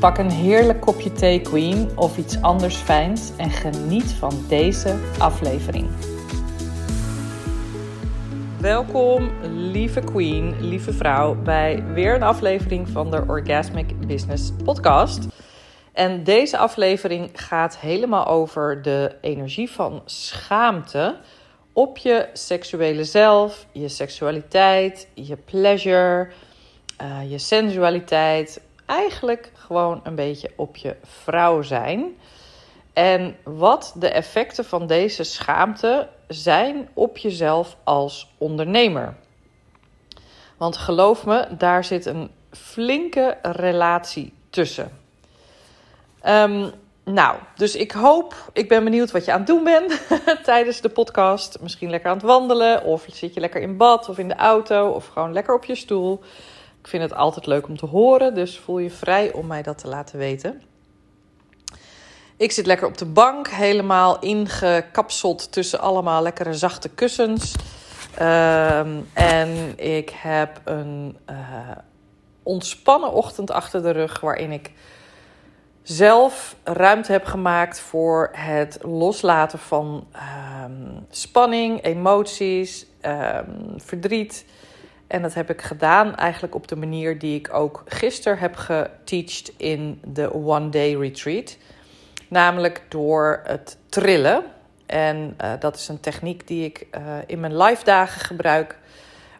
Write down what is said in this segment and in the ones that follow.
Pak een heerlijk kopje thee, Queen, of iets anders fijns en geniet van deze aflevering. Welkom, lieve Queen, lieve vrouw, bij weer een aflevering van de Orgasmic Business Podcast. En deze aflevering gaat helemaal over de energie van schaamte op je seksuele zelf, je seksualiteit, je pleasure, uh, je sensualiteit, eigenlijk gewoon een beetje op je vrouw zijn. En wat de effecten van deze schaamte zijn op jezelf als ondernemer. Want geloof me, daar zit een flinke relatie tussen. Um, nou, dus ik hoop, ik ben benieuwd wat je aan het doen bent tijdens de podcast. Misschien lekker aan het wandelen, of zit je lekker in bad of in de auto, of gewoon lekker op je stoel. Ik vind het altijd leuk om te horen, dus voel je vrij om mij dat te laten weten. Ik zit lekker op de bank, helemaal ingekapseld tussen allemaal lekkere zachte kussens. Um, en ik heb een uh, ontspannen ochtend achter de rug waarin ik zelf ruimte heb gemaakt voor het loslaten van um, spanning, emoties, um, verdriet. En dat heb ik gedaan eigenlijk op de manier die ik ook gisteren heb geteacht in de One Day Retreat. Namelijk door het trillen. En uh, dat is een techniek die ik uh, in mijn live dagen gebruik.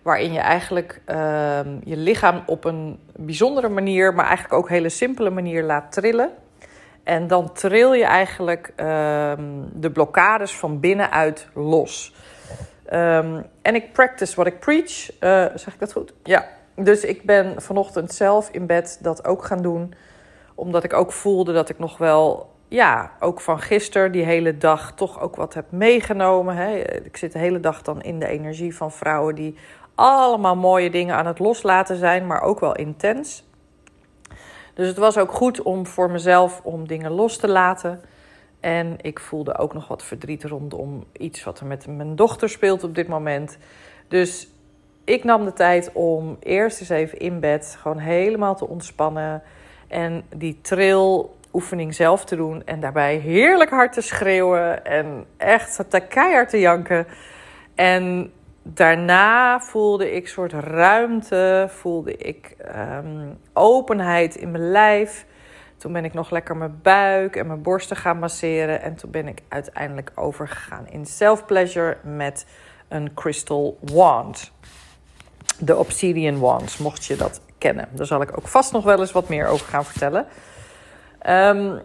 Waarin je eigenlijk uh, je lichaam op een bijzondere manier, maar eigenlijk ook hele simpele manier laat trillen. En dan tril je eigenlijk ehm, de blokkades van binnenuit los. Um, en ik practice what ik preach. Uh, zeg ik dat goed? Ja. Dus ik ben vanochtend zelf in bed dat ook gaan doen. Omdat ik ook voelde dat ik nog wel ja, ook van gisteren, die hele dag, toch ook wat heb meegenomen. Hè. Ik zit de hele dag dan in de energie van vrouwen die allemaal mooie dingen aan het loslaten zijn, maar ook wel intens. Dus het was ook goed om voor mezelf om dingen los te laten. En ik voelde ook nog wat verdriet rondom iets wat er met mijn dochter speelt op dit moment. Dus ik nam de tijd om eerst eens even in bed gewoon helemaal te ontspannen. En die tril oefening zelf te doen. En daarbij heerlijk hard te schreeuwen. En echt te keihard te janken. En daarna voelde ik soort ruimte. Voelde ik um, openheid in mijn lijf. Toen ben ik nog lekker mijn buik en mijn borsten gaan masseren. En toen ben ik uiteindelijk overgegaan in self-pleasure met een crystal wand. De Obsidian Wands, mocht je dat kennen. Daar zal ik ook vast nog wel eens wat meer over gaan vertellen. Um,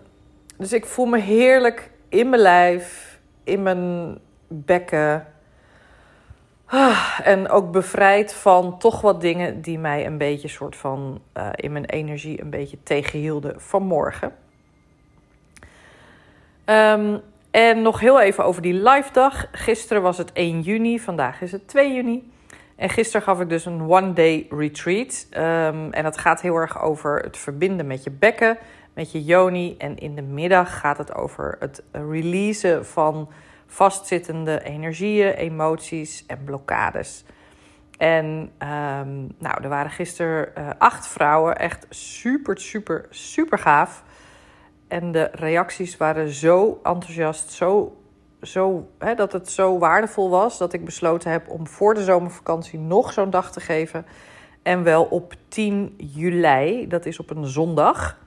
dus ik voel me heerlijk in mijn lijf, in mijn bekken. Ah, en ook bevrijd van toch wat dingen die mij een beetje soort van uh, in mijn energie een beetje tegenhielden vanmorgen. Um, en nog heel even over die live dag. Gisteren was het 1 juni, vandaag is het 2 juni. En gisteren gaf ik dus een one-day retreat. Um, en dat gaat heel erg over het verbinden met je bekken, met je yoni. En in de middag gaat het over het releasen van vastzittende energieën, emoties en blokkades. En um, nou, er waren gisteren uh, acht vrouwen, echt super, super, super gaaf. En de reacties waren zo enthousiast, zo, zo hè, dat het zo waardevol was dat ik besloten heb om voor de zomervakantie nog zo'n dag te geven. En wel op 10 juli, dat is op een zondag.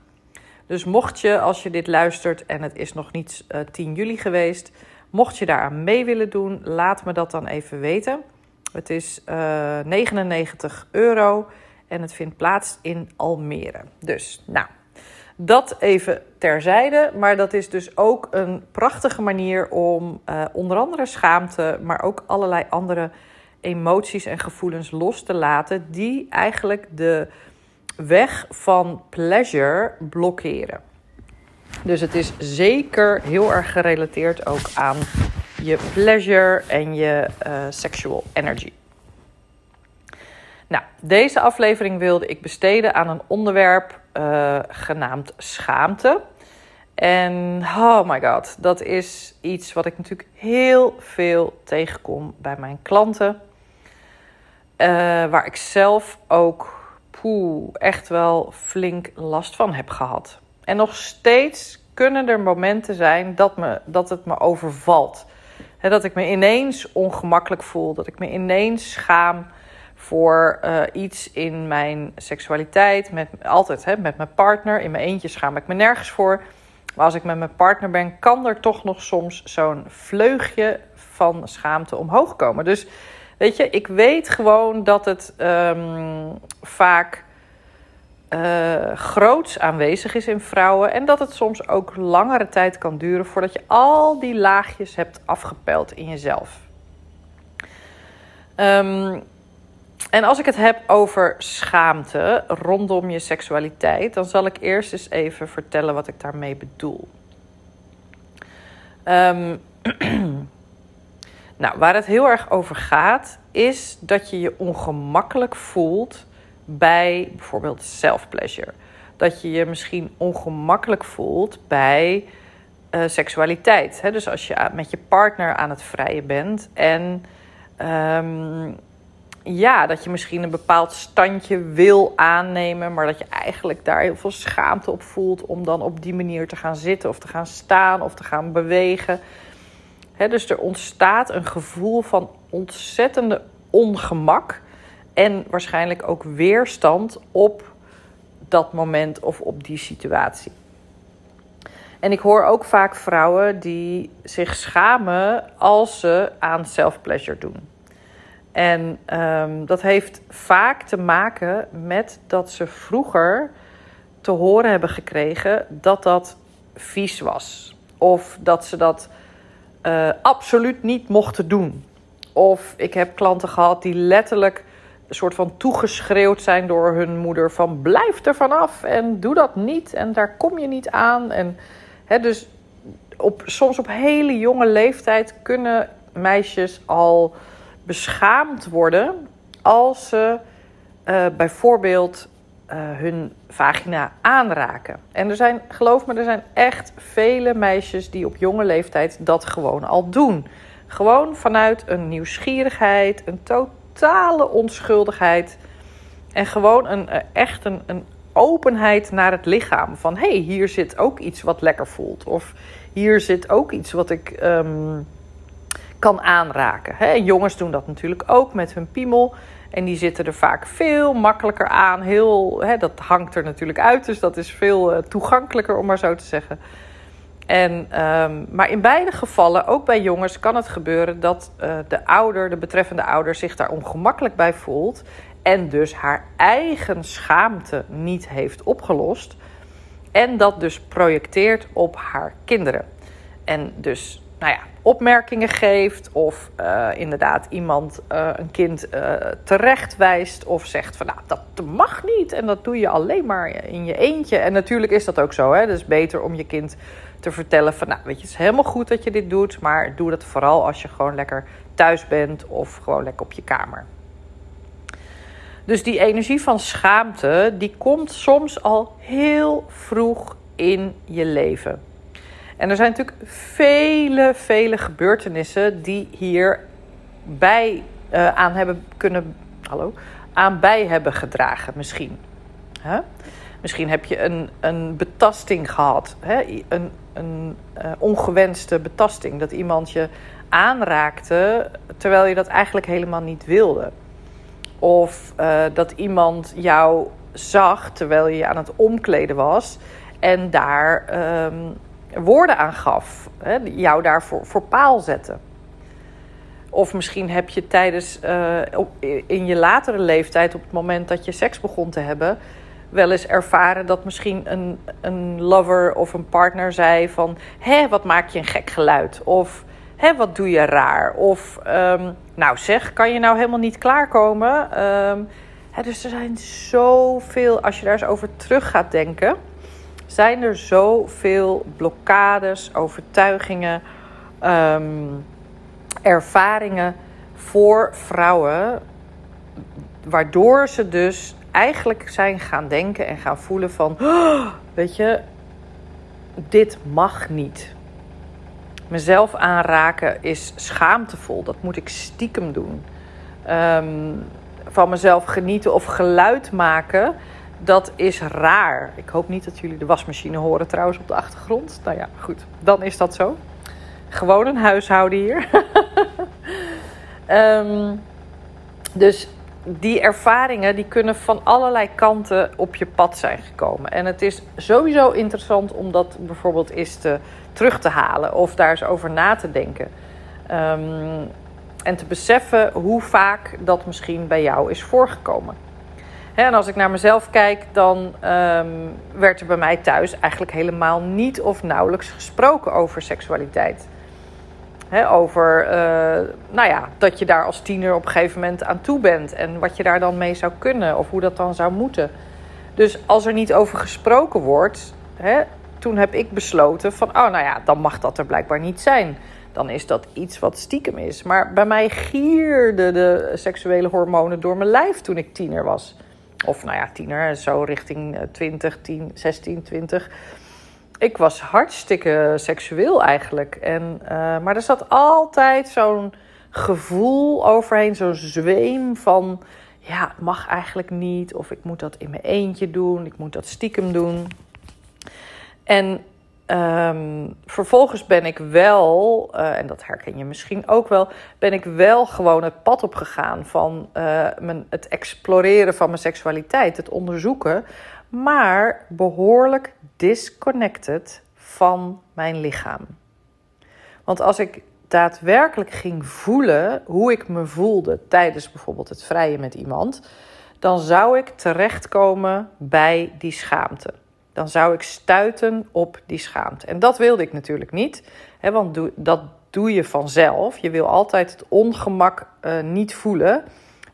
Dus mocht je, als je dit luistert en het is nog niet uh, 10 juli geweest, mocht je daaraan mee willen doen, laat me dat dan even weten. Het is uh, 99 euro En het vindt plaats in Almere. Dus, nou, dat even terzijde. Maar dat is dus ook een prachtige manier om uh, onder andere schaamte, maar ook allerlei andere emoties en gevoelens los te laten, die eigenlijk de weg van pleasure blokkeren. Dus het is zeker heel erg gerelateerd ook aan je pleasure en je uh, sexual energy. Nou, deze aflevering wilde ik besteden aan een onderwerp uh, genaamd schaamte. En oh my god, dat is iets wat ik natuurlijk heel veel tegenkom bij mijn klanten. Uh, waar ik zelf ook echt wel flink last van heb gehad. En nog steeds kunnen er momenten zijn dat, me, dat het me overvalt. Dat ik me ineens ongemakkelijk voel, dat ik me ineens schaam voor uh, iets in mijn seksualiteit. Met, altijd hè, met mijn partner. In mijn eentje schaam ik me nergens voor. Maar als ik met mijn partner ben, kan er toch nog soms zo'n vleugje van schaamte omhoog komen. Dus weet je, ik weet gewoon dat het um, vaak uh, groots aanwezig is in vrouwen. En dat het soms ook langere tijd kan duren voordat je al die laagjes hebt afgepeld in jezelf. Um, en als ik het heb over schaamte rondom je seksualiteit, dan zal ik eerst eens even vertellen wat ik daarmee bedoel. Um, nou, waar het heel erg over gaat, is dat je je ongemakkelijk voelt bij bijvoorbeeld self-pleasure. Dat je je misschien ongemakkelijk voelt bij uh, seksualiteit. Hè? Dus als je met je partner aan het vrijen bent en um, ja, dat je misschien een bepaald standje wil aannemen, maar dat je eigenlijk daar heel veel schaamte op voelt om dan op die manier te gaan zitten of te gaan staan of te gaan bewegen. dus er ontstaat een gevoel van ontzettende ongemak en waarschijnlijk ook weerstand op dat moment of op die situatie. En ik hoor ook vaak vrouwen die zich schamen als ze aan self-pleasure doen. En um, dat heeft vaak te maken met dat ze vroeger te horen hebben gekregen dat dat vies was. Of dat ze dat uh, absoluut niet mochten doen. Of ik heb klanten gehad die letterlijk soort van toegeschreeuwd zijn door hun moeder van blijf er vanaf en doe dat niet en daar kom je niet aan. En hè, dus op, soms op hele jonge leeftijd kunnen meisjes al beschaamd worden als ze uh, bijvoorbeeld uh, hun vagina aanraken. En er zijn, geloof me, er zijn echt vele meisjes die op jonge leeftijd dat gewoon al doen. Gewoon vanuit een nieuwsgierigheid, een totale onschuldigheid. En gewoon een, eh, echt een, een openheid naar het lichaam. Van hé, hey, hier zit ook iets wat lekker voelt. Of hier zit ook iets wat ik um, kan aanraken. Hè? Jongens doen dat natuurlijk ook met hun piemel. En die zitten er vaak veel makkelijker aan. Heel, hè, dat hangt er natuurlijk uit, dus dat is veel uh, toegankelijker, om maar zo te zeggen. En, um, maar in beide gevallen, ook bij jongens, kan het gebeuren dat uh, de ouder, de betreffende ouder, zich daar ongemakkelijk bij voelt. En dus haar eigen schaamte niet heeft opgelost. En dat dus projecteert op haar kinderen. En dus nou ja, opmerkingen geeft of uh, inderdaad iemand uh, een kind uh, terecht wijst of zegt van nou dat mag niet en dat doe je alleen maar in je eentje. En natuurlijk is dat ook zo. Hè? Dus beter om je kind te vertellen van nou weet je het is helemaal goed dat je dit doet, maar doe dat vooral als je gewoon lekker thuis bent of gewoon lekker op je kamer. Dus die energie van schaamte die komt soms al heel vroeg in je leven. En er zijn natuurlijk vele, vele gebeurtenissen die hier bij, uh, aan hebben kunnen. Hallo? Aan bij hebben gedragen, misschien. Huh? Misschien heb je een, een betasting gehad. Hè? Een, een uh, ongewenste betasting. Dat iemand je aanraakte terwijl je dat eigenlijk helemaal niet wilde. Of uh, dat iemand jou zag terwijl je aan het omkleden was en daar um, woorden aan gaf, hè, jou daarvoor voor paal zetten. Of misschien heb je tijdens uh, in je latere leeftijd, op het moment dat je seks begon te hebben, wel eens ervaren dat misschien een, een lover of een partner zei van... hé, wat maak je een gek geluid? Of hé, wat doe je raar? Of, um, nou zeg, kan je nou helemaal niet klaarkomen? Um, hè, dus er zijn zoveel, als je daar eens over terug gaat denken... zijn er zoveel blokkades, overtuigingen, um, ervaringen voor vrouwen... waardoor ze dus eigenlijk zijn gaan denken en gaan voelen van, oh, weet je, dit mag niet. Mezelf aanraken is schaamtevol. Dat moet ik stiekem doen. Um, van mezelf genieten of geluid maken, dat is raar. Ik hoop niet dat jullie de wasmachine horen trouwens op de achtergrond. Nou ja, goed, dan is dat zo. Gewoon een huishouden hier. um, dus die ervaringen die kunnen van allerlei kanten op je pad zijn gekomen. En het is sowieso interessant om dat bijvoorbeeld eens te, terug te halen of daar eens over na te denken. Um, en te beseffen hoe vaak dat misschien bij jou is voorgekomen. En als ik naar mezelf kijk, dan um, werd er bij mij thuis eigenlijk helemaal niet of nauwelijks gesproken over seksualiteit over uh, nou ja, dat je daar als tiener op een gegeven moment aan toe bent. En wat je daar dan mee zou kunnen of hoe dat dan zou moeten. Dus als er niet over gesproken wordt, toen heb ik besloten van, oh nou ja, dan mag dat er blijkbaar niet zijn. Dan is dat iets wat stiekem is. Maar bij mij gierden de seksuele hormonen door mijn lijf toen ik tiener was. Of nou ja, tiener, zo richting 20, 10, 16, 20 ik was hartstikke seksueel eigenlijk. En, uh, maar er zat altijd zo'n gevoel overheen, zo'n zweem van... ja, het mag eigenlijk niet, of ik moet dat in mijn eentje doen, ik moet dat stiekem doen. En um, vervolgens ben ik wel, uh, en dat herken je misschien ook wel... ben ik wel gewoon het pad opgegaan van uh, mijn, het exploreren van mijn seksualiteit, het onderzoeken maar behoorlijk disconnected van mijn lichaam. Want als ik daadwerkelijk ging voelen hoe ik me voelde tijdens bijvoorbeeld het vrijen met iemand, dan zou ik terechtkomen bij die schaamte. Dan zou ik stuiten op die schaamte. En dat wilde ik natuurlijk niet, hè, want dat doe je vanzelf. Je wil altijd het ongemak uh, niet voelen,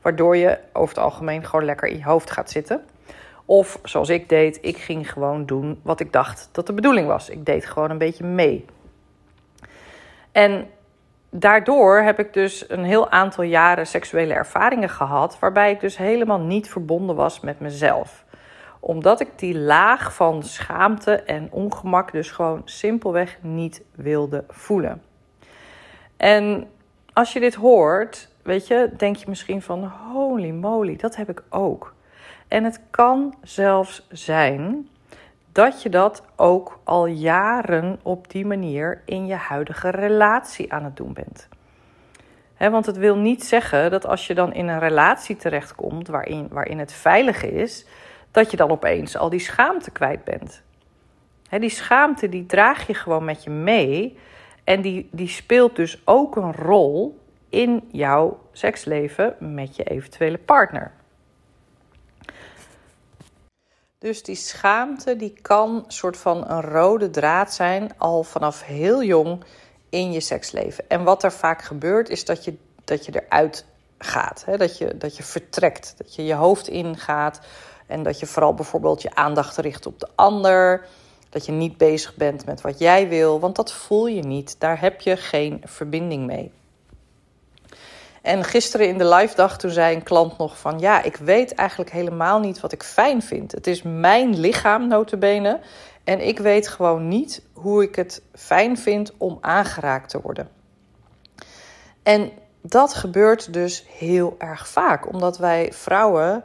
waardoor je over het algemeen gewoon lekker in je hoofd gaat zitten. Of zoals ik deed, ik ging gewoon doen wat ik dacht dat de bedoeling was. Ik deed gewoon een beetje mee. En daardoor heb ik dus een heel aantal jaren seksuele ervaringen gehad, waarbij ik dus helemaal niet verbonden was met mezelf. Omdat ik die laag van schaamte en ongemak dus gewoon simpelweg niet wilde voelen. En als je dit hoort, weet je, denk je misschien van holy moly, dat heb ik ook. En het kan zelfs zijn dat je dat ook al jaren op die manier in je huidige relatie aan het doen bent. want het wil niet zeggen dat als je dan in een relatie terechtkomt waarin, waarin het veilig is, dat je dan opeens al die schaamte kwijt bent. die schaamte die draag je gewoon met je mee en die, die speelt dus ook een rol in jouw seksleven met je eventuele partner. Dus die schaamte die kan soort van een rode draad zijn al vanaf heel jong in je seksleven. En wat er vaak gebeurt is dat je, dat je eruit gaat. Hè? Dat, je, dat je vertrekt, dat je je hoofd ingaat en dat je vooral bijvoorbeeld je aandacht richt op de ander. Dat je niet bezig bent met wat jij wil, want dat voel je niet. Daar heb je geen verbinding mee. En gisteren in de live dag, toen zei een klant nog van... ja, ik weet eigenlijk helemaal niet wat ik fijn vind. Het is mijn lichaam, notabene. En ik weet gewoon niet hoe ik het fijn vind om aangeraakt te worden. En dat gebeurt dus heel erg vaak. Omdat wij vrouwen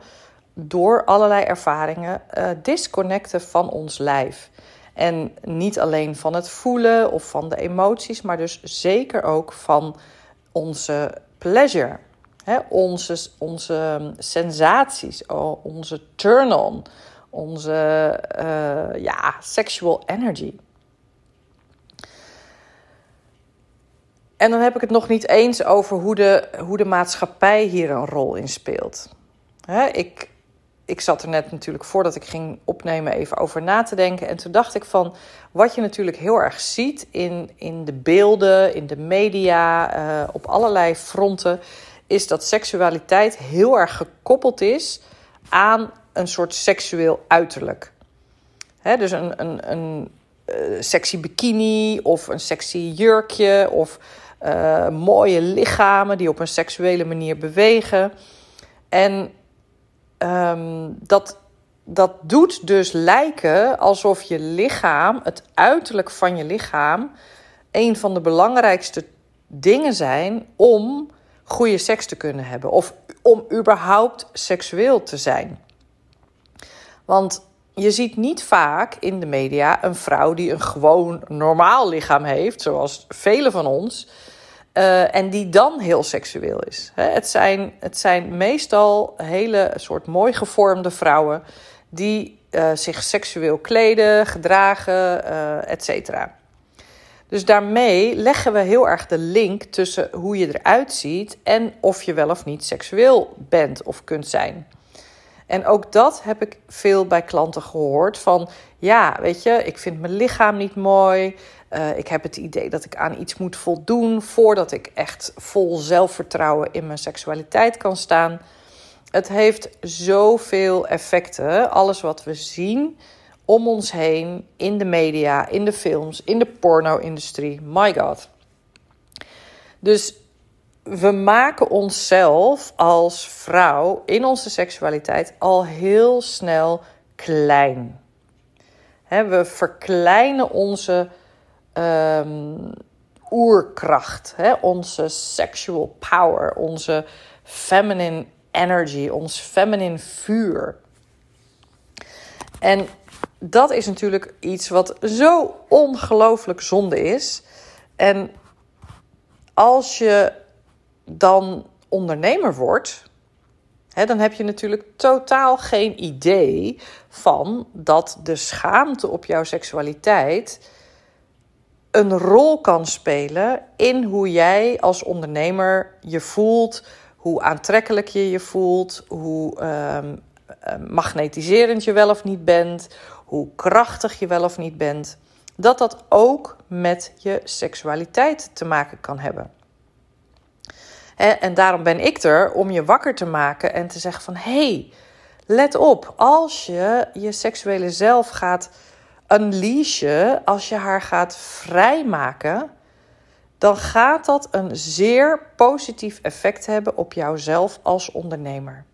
door allerlei ervaringen uh, disconnecten van ons lijf. En niet alleen van het voelen of van de emoties, maar dus zeker ook van onze pleasure. Onze, onze sensaties, onze turn-on, onze uh, ja, sexual energy. En dan heb ik het nog niet eens over hoe de, hoe de maatschappij hier een rol in speelt. ik, ik zat er net natuurlijk voordat ik ging opnemen even over na te denken. En toen dacht ik van wat je natuurlijk heel erg ziet in, in de beelden, in de media, uh, op allerlei fronten, is dat seksualiteit heel erg gekoppeld is aan een soort seksueel uiterlijk. dus een, een, een uh, sexy bikini of een sexy jurkje of uh, mooie lichamen die op een seksuele manier bewegen. En um, dat, dat doet dus lijken alsof je lichaam, het uiterlijk van je lichaam, een van de belangrijkste dingen zijn om goede seks te kunnen hebben. Of om überhaupt seksueel te zijn. Want je ziet niet vaak in de media een vrouw die een gewoon normaal lichaam heeft, zoals velen van ons, uh, en die dan heel seksueel is. het, zijn, het zijn meestal hele soort mooi gevormde vrouwen die uh, zich seksueel kleden, gedragen, uh, et cetera. Dus daarmee leggen we heel erg de link tussen hoe je eruit ziet en of je wel of niet seksueel bent of kunt zijn. En ook dat heb ik veel bij klanten gehoord. Van ja, weet je, ik vind mijn lichaam niet mooi. Uh, ik heb het idee dat ik aan iets moet voldoen voordat ik echt vol zelfvertrouwen in mijn seksualiteit kan staan. Het heeft zoveel effecten. Alles wat we zien om ons heen, in de media, in de films, in de porno-industrie. My god. Dus we maken onszelf als vrouw in onze seksualiteit al heel snel klein. we verkleinen onze um, oerkracht, onze sexual power, onze feminine energy, ons feminine vuur. En dat is natuurlijk iets wat zo ongelooflijk zonde is. En als je dan ondernemer wordt, hè, dan heb je natuurlijk totaal geen idee van dat de schaamte op jouw seksualiteit een rol kan spelen in hoe jij als ondernemer je voelt, hoe aantrekkelijk je je voelt, hoe ehm, ehm, magnetiserend je wel of niet bent, hoe krachtig je wel of niet bent. Dat dat ook met je seksualiteit te maken kan hebben. En daarom ben ik er om je wakker te maken en te zeggen van hey, let op, als je je seksuele zelf gaat unleashen, als je haar gaat vrijmaken, dan gaat dat een zeer positief effect hebben op jouzelf als ondernemer.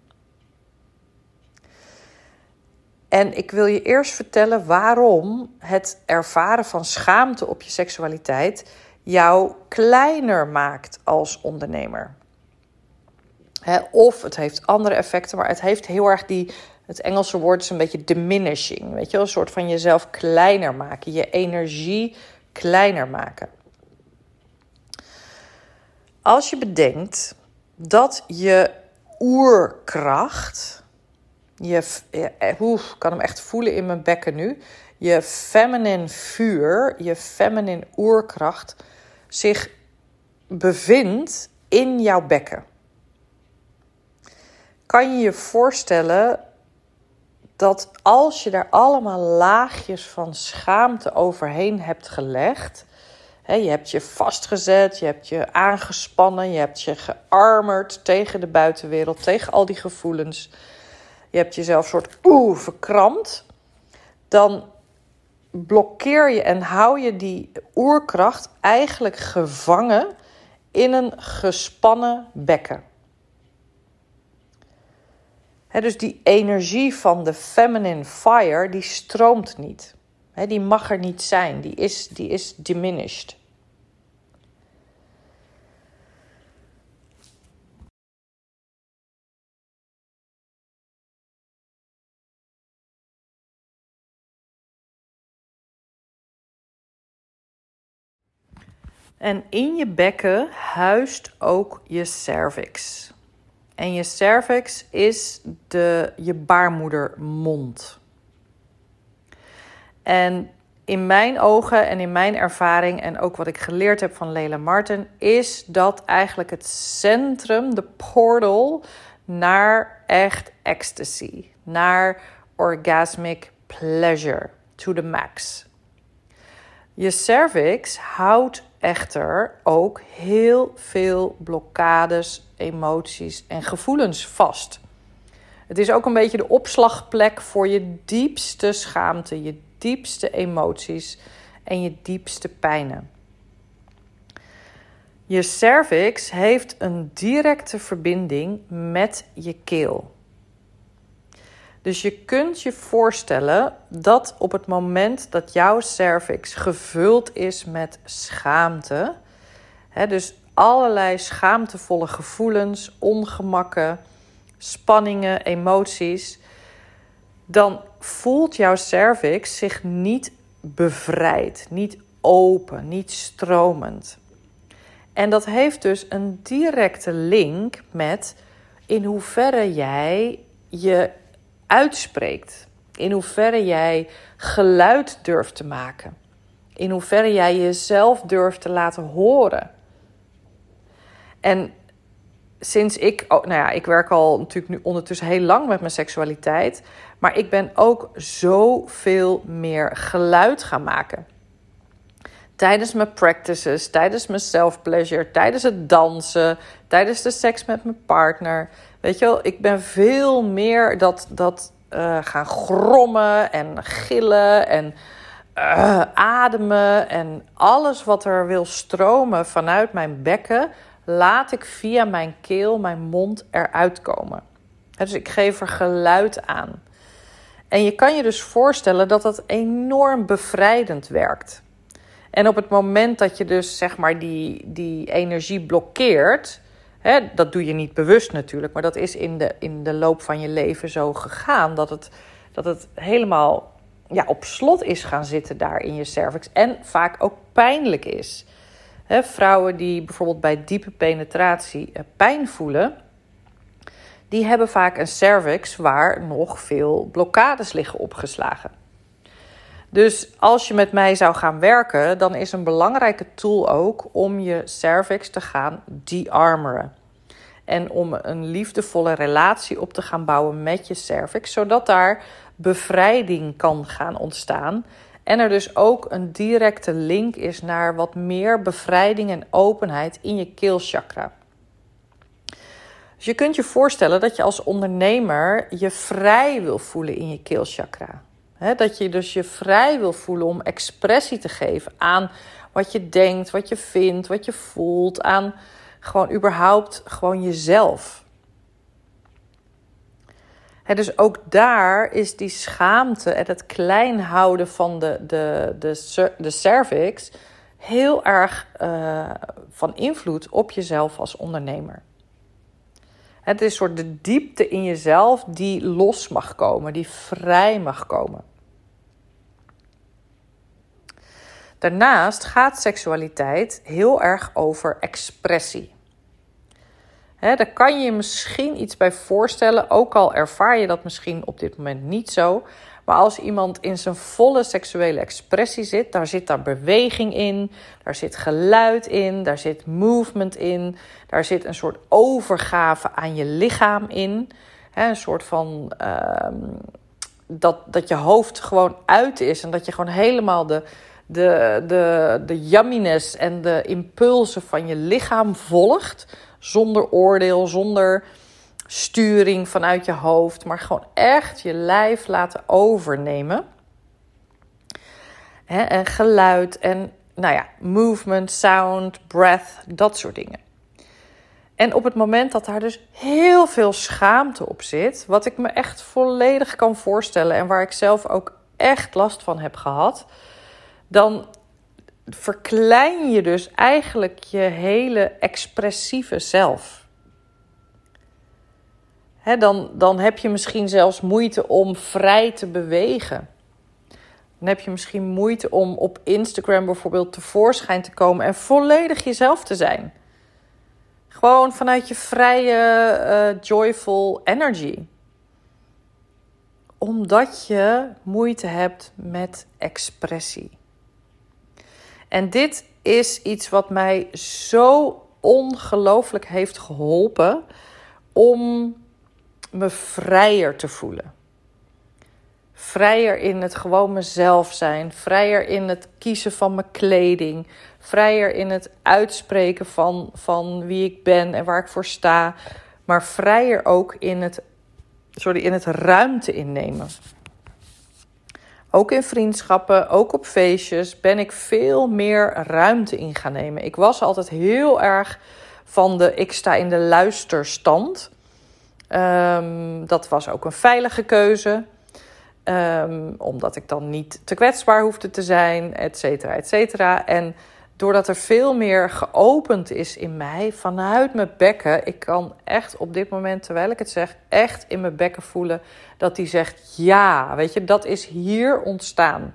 En ik wil je eerst vertellen waarom het ervaren van schaamte op je seksualiteit jou kleiner maakt als ondernemer. of het heeft andere effecten, maar het heeft heel erg die. Het Engelse woord is een beetje diminishing. Weet je, een soort van jezelf kleiner maken, je energie kleiner maken. Als je bedenkt dat je oerkracht, je, hoe kan hem echt voelen in mijn bekken nu, je feminine vuur, je feminine oerkracht zich bevindt in jouw bekken. Kan je je voorstellen dat als je daar allemaal laagjes van schaamte overheen hebt gelegd, hè, je hebt je vastgezet, je hebt je aangespannen, je hebt je gearmerd tegen de buitenwereld, tegen al die gevoelens, je hebt jezelf soort oeh verkrampt, dan blokkeer je en hou je die oerkracht eigenlijk gevangen in een gespannen bekken. dus die energie van de feminine fire, die stroomt niet. die mag er niet zijn, die is, die is diminished. En in je bekken huist ook je cervix. En je cervix is de, je baarmoedermond. En in mijn ogen en in mijn ervaring en ook wat ik geleerd heb van Leila Martin, is dat eigenlijk het centrum, de portal naar echt ecstasy, naar orgasmic pleasure to the max. Je cervix houdt echter ook heel veel blokkades, emoties en gevoelens vast. Het is ook een beetje de opslagplek voor je diepste schaamte, je diepste emoties en je diepste pijnen. Je cervix heeft een directe verbinding met je keel. Dus je kunt je voorstellen dat op het moment dat jouw cervix gevuld is met schaamte, hè, dus allerlei schaamtevolle gevoelens, ongemakken, spanningen, emoties, dan voelt jouw cervix zich niet bevrijd, niet open, niet stromend. En dat heeft dus een directe link met in hoeverre jij je uitspreekt. In hoeverre jij geluid durft te maken. In hoeverre jij jezelf durft te laten horen. En sinds ik, oh, nou ja, ik werk al natuurlijk nu ondertussen heel lang met mijn seksualiteit. Maar ik ben ook zoveel meer geluid gaan maken. Tijdens mijn practices, tijdens mijn self-pleasure, tijdens het dansen, tijdens de seks met mijn partner. Weet je wel, ik ben veel meer dat, dat uh, gaan grommen en gillen en uh, ademen. En alles wat er wil stromen vanuit mijn bekken, laat ik via mijn keel, mijn mond eruit komen. Dus ik geef er geluid aan. En je kan je dus voorstellen dat dat enorm bevrijdend werkt. En op het moment dat je dus zeg maar die, die energie blokkeert, hè, dat doe je niet bewust natuurlijk, maar dat is in de, in de loop van je leven zo gegaan dat het, dat het helemaal ja, op slot is gaan zitten daar in je cervix en vaak ook pijnlijk is. Hè, vrouwen die bijvoorbeeld bij diepe penetratie eh, pijn voelen, die hebben vaak een cervix waar nog veel blokkades liggen opgeslagen. Dus als je met mij zou gaan werken, dan is een belangrijke tool ook om je cervix te gaan de-armeren. En om een liefdevolle relatie op te gaan bouwen met je cervix, zodat daar bevrijding kan gaan ontstaan. En er dus ook een directe link is naar wat meer bevrijding en openheid in je keelchakra. Dus je kunt je voorstellen dat je als ondernemer je vrij wil voelen in je keelchakra dat je dus je vrij wil voelen om expressie te geven aan wat je denkt, wat je vindt, wat je voelt, aan gewoon überhaupt gewoon jezelf. dus ook daar is die schaamte en het klein houden van de, de, de, cervix heel erg uh, van invloed op jezelf als ondernemer. Het is een soort de diepte in jezelf die los mag komen, die vrij mag komen. Daarnaast gaat seksualiteit heel erg over expressie. Daar kan je je misschien iets bij voorstellen, ook al ervaar je dat misschien op dit moment niet zo. Maar als iemand in zijn volle seksuele expressie zit, daar zit daar beweging in, daar zit geluid in, daar zit movement in, daar zit een soort overgave aan je lichaam in. een soort van uh, dat, dat je hoofd gewoon uit is en dat je gewoon helemaal de, de, de, de yumminess en de impulsen van je lichaam volgt. Zonder oordeel, zonder sturing vanuit je hoofd, maar gewoon echt je lijf laten overnemen. en geluid en nou ja, movement, sound, breath, dat soort dingen. En op het moment dat daar dus heel veel schaamte op zit, wat ik me echt volledig kan voorstellen en waar ik zelf ook echt last van heb gehad, dan verklein je dus eigenlijk je hele expressieve zelf. dan, dan heb je misschien zelfs moeite om vrij te bewegen. Dan heb je misschien moeite om op Instagram bijvoorbeeld tevoorschijn te komen en volledig jezelf te zijn. Gewoon vanuit je vrije, uh, joyful energy Omdat je moeite hebt met expressie. En dit is iets wat mij zo ongelooflijk heeft geholpen om me vrijer te voelen. Vrijer in het gewoon mezelf zijn, vrijer in het kiezen van mijn kleding, vrijer in het uitspreken van, van wie ik ben en waar ik voor sta, maar vrijer ook in het, sorry, in het ruimte innemen. Ook in vriendschappen, ook op feestjes ben ik veel meer ruimte in gaan nemen. Ik was altijd heel erg van de ik sta in de luisterstand. Um, dat was ook een veilige keuze. Um, omdat ik dan niet te kwetsbaar hoefde te zijn, et cetera, et cetera. En doordat er veel meer geopend is in mij vanuit mijn bekken. Ik kan echt op dit moment, terwijl ik het zeg, echt in mijn bekken voelen dat die zegt: ja, weet je, dat is hier ontstaan.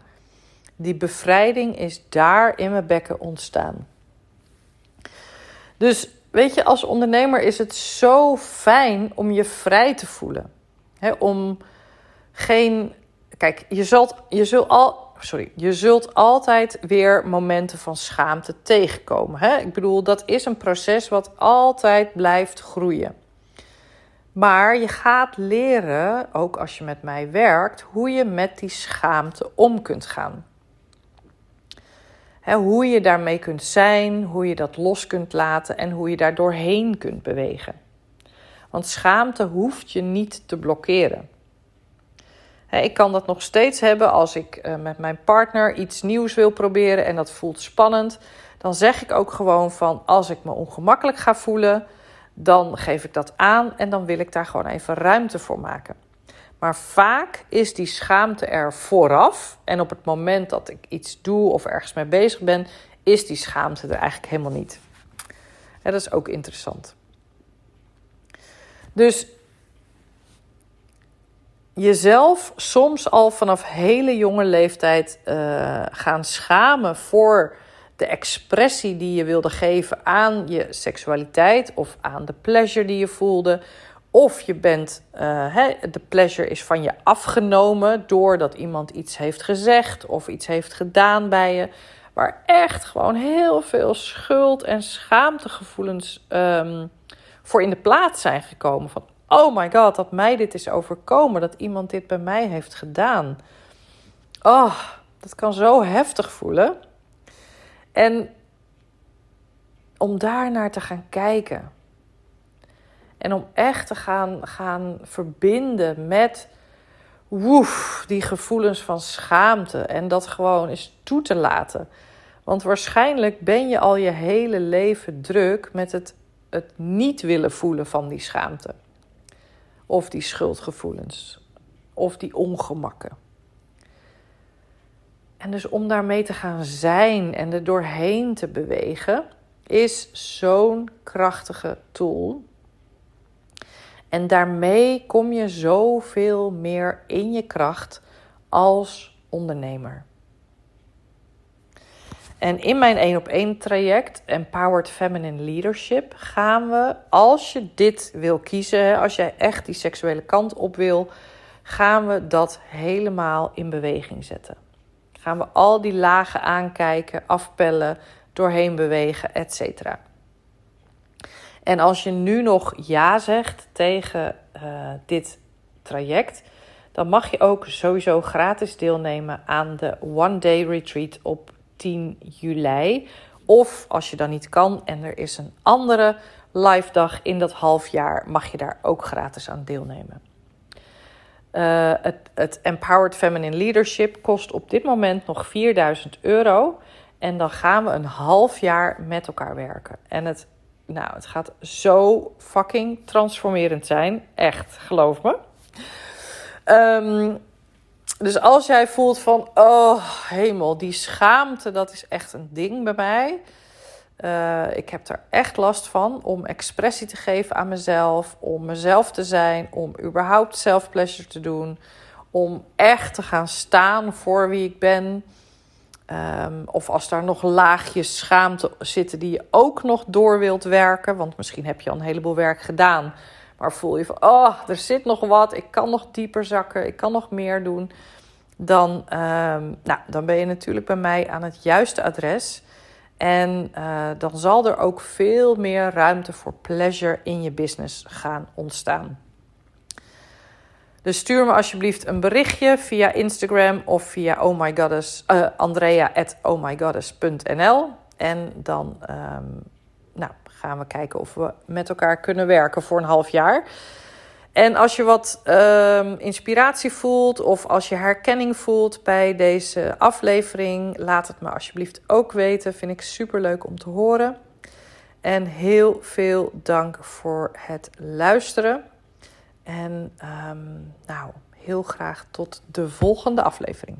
Die bevrijding is daar in mijn bekken ontstaan. Dus weet je, als ondernemer is het zo fijn om je vrij te voelen. om geen. Kijk, je zult, je zult al sorry, je zult altijd weer momenten van schaamte tegenkomen. Hè? Ik bedoel, dat is een proces wat altijd blijft groeien. Maar je gaat leren, ook als je met mij werkt, hoe je met die schaamte om kunt gaan. hoe je daarmee kunt zijn, hoe je dat los kunt laten en hoe je daar doorheen kunt bewegen. Want schaamte hoeft je niet te blokkeren. Ik kan dat nog steeds hebben als ik eh, met mijn partner iets nieuws wil proberen en dat voelt spannend. Dan zeg ik ook gewoon van als ik me ongemakkelijk ga voelen, dan geef ik dat aan en dan wil ik daar gewoon even ruimte voor maken. Maar vaak is die schaamte er vooraf en op het moment dat ik iets doe of ergens mee bezig ben, is die schaamte er eigenlijk helemaal niet. dat is ook interessant. Dus jezelf soms al vanaf hele jonge leeftijd uh, gaan schamen voor de expressie die je wilde geven aan je seksualiteit of aan de pleasure die je voelde. Of je bent, uh, de pleasure is van je afgenomen doordat iemand iets heeft gezegd of iets heeft gedaan bij je. Waar echt gewoon heel veel schuld en schaamtegevoelens um, voor in de plaats zijn gekomen. Van, oh my god, dat mij dit is overkomen, dat iemand dit bij mij heeft gedaan. Oh, dat kan zo heftig voelen. En om daar naar te gaan kijken. En om echt te gaan, gaan verbinden met woef, die gevoelens van schaamte. En dat gewoon eens toe te laten. Want waarschijnlijk ben je al je hele leven druk met het, het niet willen voelen van die schaamte of die schuldgevoelens of die ongemakken. En dus om daarmee te gaan zijn en er doorheen te bewegen, is zo'n krachtige tool. En daarmee kom je zoveel meer in je kracht als ondernemer. En in mijn één op één traject, Empowered Feminine Leadership, gaan we, als je dit wil kiezen, als jij echt die seksuele kant op wil, gaan we dat helemaal in beweging zetten. Gaan we al die lagen aankijken, afpellen, doorheen bewegen, etc. En als je nu nog ja zegt tegen uh, dit traject, dan mag je ook sowieso gratis deelnemen aan de One Day Retreat op 10 juli. Of als je dan niet kan en er is een andere live dag in dat half jaar, mag je daar ook gratis aan deelnemen. Uh, het, het, Empowered Feminine Leadership kost op dit moment nog 4000 euro. En dan gaan we een half jaar met elkaar werken. En het, nou, het gaat zo fucking transformerend zijn. Echt, geloof me. Um, dus als jij voelt van, oh hemel, die schaamte, dat is echt een ding bij mij. Uh, ik heb er echt last van om expressie te geven aan mezelf, om mezelf te zijn, om überhaupt self-pleasure te doen, om echt te gaan staan voor wie ik ben. Um, of als daar nog laagjes schaamte zitten die je ook nog door wilt werken, want misschien heb je al een heleboel werk gedaan, Maar voel je van, oh, er zit nog wat, ik kan nog dieper zakken, ik kan nog meer doen. Dan, ehm, nou, dan ben je natuurlijk bij mij aan het juiste adres. En uh, dan zal er ook veel meer ruimte voor pleasure in je business gaan ontstaan. Dus stuur me alsjeblieft een berichtje via Instagram of via oh my goddess, uh, Andrea at ohmygoddess.nl. En dan um, nou, gaan we kijken of we met elkaar kunnen werken voor een half jaar. En als je wat um, inspiratie voelt of als je herkenning voelt bij deze aflevering, laat het me alsjeblieft ook weten. Vind ik super leuk om te horen. En heel veel dank voor het luisteren. En um, nou, heel graag tot de volgende aflevering.